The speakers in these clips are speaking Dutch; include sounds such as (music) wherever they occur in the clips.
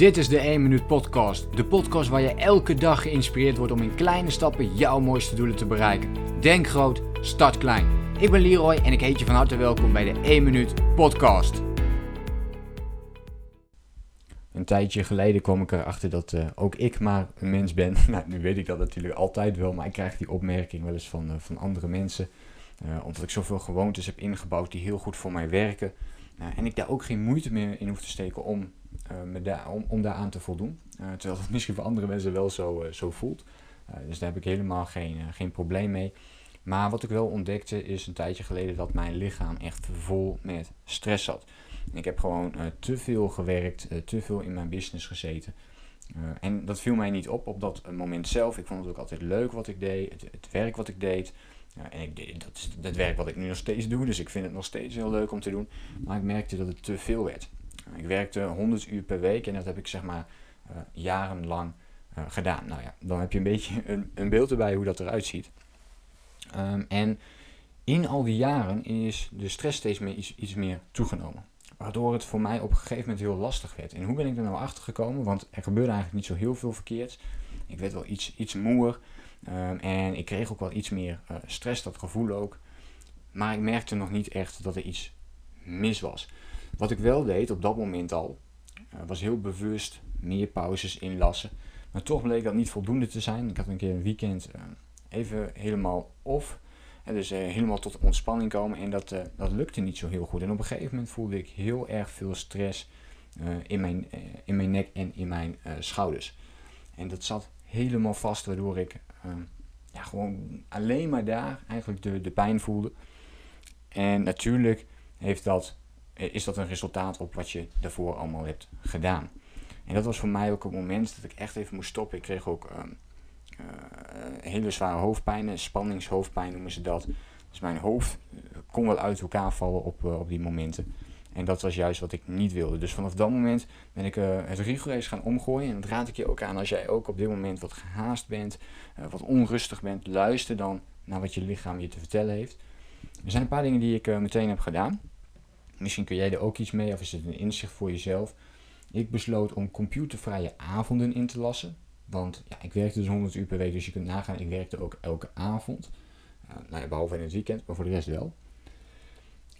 Dit is de 1 Minuut Podcast. De podcast waar je elke dag geïnspireerd wordt om in kleine stappen jouw mooiste doelen te bereiken. Denk groot, start klein. Ik ben Leroy en ik heet je van harte welkom bij de 1 Minuut Podcast. Een tijdje geleden kwam ik erachter dat uh, ook ik maar een mens ben. (laughs) nou, nu weet ik dat natuurlijk altijd wel, maar ik krijg die opmerking wel eens van, uh, van andere mensen. Uh, omdat ik zoveel gewoontes heb ingebouwd die heel goed voor mij werken. en ik daar ook geen moeite meer in hoef te steken om me daar, om, om daar aan te voldoen. Uh, terwijl het (laughs) misschien voor andere mensen wel zo, uh, zo voelt. dus daar heb ik helemaal geen, geen probleem mee. Maar wat ik wel ontdekte is een tijdje geleden dat mijn lichaam echt vol met stress zat. Ik heb gewoon te veel gewerkt, te veel in mijn business gezeten. en dat viel mij niet op op dat moment zelf. Ik vond het ook altijd leuk wat ik deed, het, werk wat ik deed. en ik dat is het werk wat ik nu nog steeds doe, dus ik vind het nog steeds heel leuk om te doen. Maar ik merkte dat het te veel werd. Ik werkte 100 uur per week en dat heb ik zeg maar uh, jarenlang uh, gedaan. Nou ja, dan heb je een beetje (laughs) een, een beeld erbij hoe dat eruit ziet. Um, en in al die jaren is de stress steeds meer iets, meer toegenomen. Waardoor het voor mij op een gegeven moment heel lastig werd. En hoe ben ik er nou achter gekomen? Want er gebeurde eigenlijk niet zo heel veel verkeerd. Ik werd wel iets, iets moeer. Um, en ik kreeg ook wel iets meer uh, stress, dat gevoel ook. Maar ik merkte nog niet echt dat er iets mis was. Wat ik wel deed op dat moment al, uh, was heel bewust meer pauzes inlassen. Maar toch bleek dat niet voldoende te zijn. Ik had een keer een weekend uh, even helemaal off. En dus uh, helemaal tot ontspanning komen. En dat, dat lukte niet zo heel goed. En op een gegeven moment voelde ik heel erg veel stress in, mijn, in mijn nek en in mijn schouders. En dat zat helemaal vast, waardoor ik ja, gewoon alleen maar daar eigenlijk de, de pijn voelde. En natuurlijk heeft dat eh, is dat een resultaat op wat je daarvoor allemaal hebt gedaan. En dat was voor mij ook het moment dat ik echt even moest stoppen. Ik kreeg ook uh, uh, hele zware hoofdpijn, spanningshoofdpijn noemen ze dat. Dus mijn hoofd eh, kon wel uit elkaar vallen op, op die momenten. En dat was juist wat ik niet wilde. Dus vanaf dat moment ben ik uh, het rigoureus gaan omgooien. En dat raad ik je ook aan als jij ook op dit moment wat gehaast bent, wat onrustig bent. Luister dan naar wat je lichaam je te vertellen heeft. Er zijn een paar dingen die ik meteen heb gedaan. Misschien kun jij er ook iets mee of is het een inzicht voor jezelf. Ik besloot om computervrije avonden in te lassen. Want ja, ik werkte dus 100 uur per week, dus je kunt nagaan, ik werkte ook elke avond. Uh, nou ja, behalve in het weekend, maar voor de rest wel.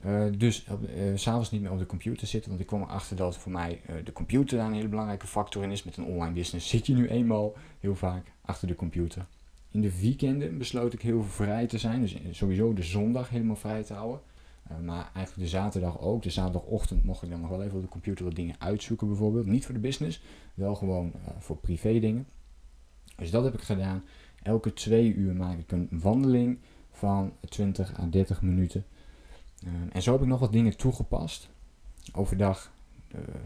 Uh, dus uh, s'avonds niet meer op de computer zitten, want ik kwam erachter dat voor mij de computer daar een hele belangrijke factor in is. Met een online business zit je nu eenmaal heel vaak achter de computer. In de weekenden besloot ik heel vrij te zijn, dus sowieso de zondag helemaal vrij te houden. Uh, maar eigenlijk de zaterdag ook. De zaterdagochtend mocht ik dan nog wel even op de computer wat dingen uitzoeken bijvoorbeeld. Niet voor de business, wel gewoon uh, voor privé dingen. Dus dat heb ik gedaan. Elke twee uur maak ik een wandeling van 20 à 30 minuten. Uh, en zo heb ik nog wat dingen toegepast. Overdag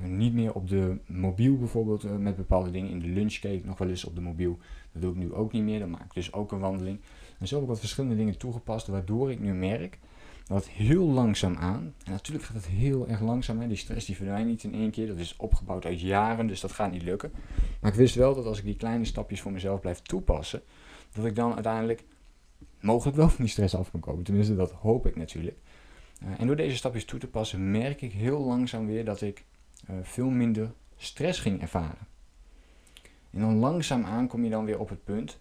niet meer op de mobiel bijvoorbeeld met bepaalde dingen. In de lunch nog wel eens op de mobiel. Dat doe ik nu ook niet meer. Dan maak ik dus ook een wandeling. En zo heb ik wat verschillende dingen toegepast. Waardoor ik nu merk dat heel langzaam aan. En natuurlijk gaat het heel erg langzaam. Hè. Die stress die verdwijnt niet in één keer. Dat is opgebouwd uit jaren, dus dat gaat niet lukken. Maar ik wist wel dat als ik die kleine stapjes voor mezelf blijf toepassen, dat ik dan uiteindelijk mogelijk wel van die stress af kan komen. Tenminste, dat hoop ik natuurlijk. Uh, en door deze stapjes toe te passen, merk ik heel langzaam weer dat ik uh, veel minder stress ging ervaren. En dan langzaam aan kom je dan weer op het punt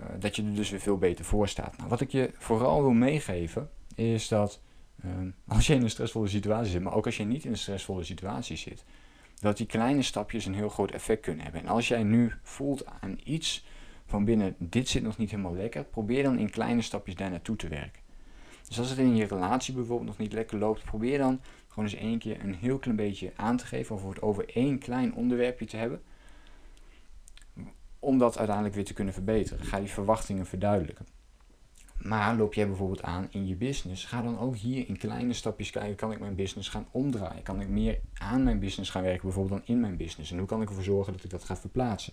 uh, dat je er dus weer veel beter voor staat. Nou, wat ik je vooral wil meegeven, is dat ehm, als je in een stressvolle situatie zit, maar ook als je niet in een stressvolle situatie zit, dat die kleine stapjes een heel groot effect kunnen hebben. En als jij nu voelt aan iets van binnen, dit zit nog niet helemaal lekker, probeer dan in kleine stapjes daar naartoe te werken. Dus als het in je relatie bijvoorbeeld nog niet lekker loopt, probeer dan gewoon eens één keer een heel klein beetje aan te geven of het over één klein onderwerpje te hebben. Om dat uiteindelijk weer te kunnen verbeteren. Ga die verwachtingen verduidelijken. Maar loop jij bijvoorbeeld aan in je business, ga dan ook hier in kleine stapjes kijken, kan ik mijn business gaan omdraaien? Kan ik meer aan mijn business gaan werken, bijvoorbeeld dan in mijn business? En hoe kan ik ervoor zorgen dat ik dat ga verplaatsen?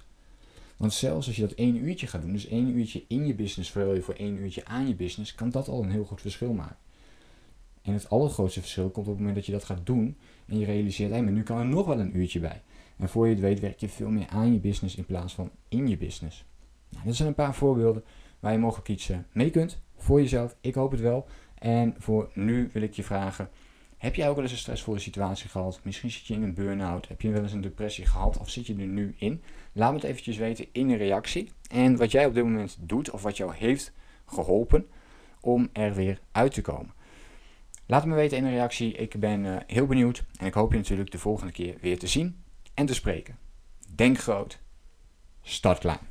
Want zelfs als je dat één uurtje gaat doen, dus één uurtje in je business, verhuil je voor één uurtje aan je business, kan dat al een heel goed verschil maken. En het allergrootste verschil komt op het moment dat je dat gaat doen en je realiseert, hé, maar nu kan er nog wel een uurtje bij. En voor je het weet werk je veel meer aan je business in plaats van in je business. Nou, dat zijn een paar voorbeelden waar je mogelijk iets mee kunt voor jezelf. Ik hoop het wel. En voor nu wil ik je vragen: Heb jij ook wel eens een stressvolle situatie gehad? Misschien zit je in een burn-out. Heb je wel eens een depressie gehad? Of zit je er nu in? Laat me het eventjes weten in een reactie. En wat jij op dit moment doet of wat jou heeft geholpen om er weer uit te komen. Laat me weten in een reactie. Ik ben uh, heel benieuwd. En ik hoop je natuurlijk de volgende keer weer te zien en te spreken. Denk groot. Start klein.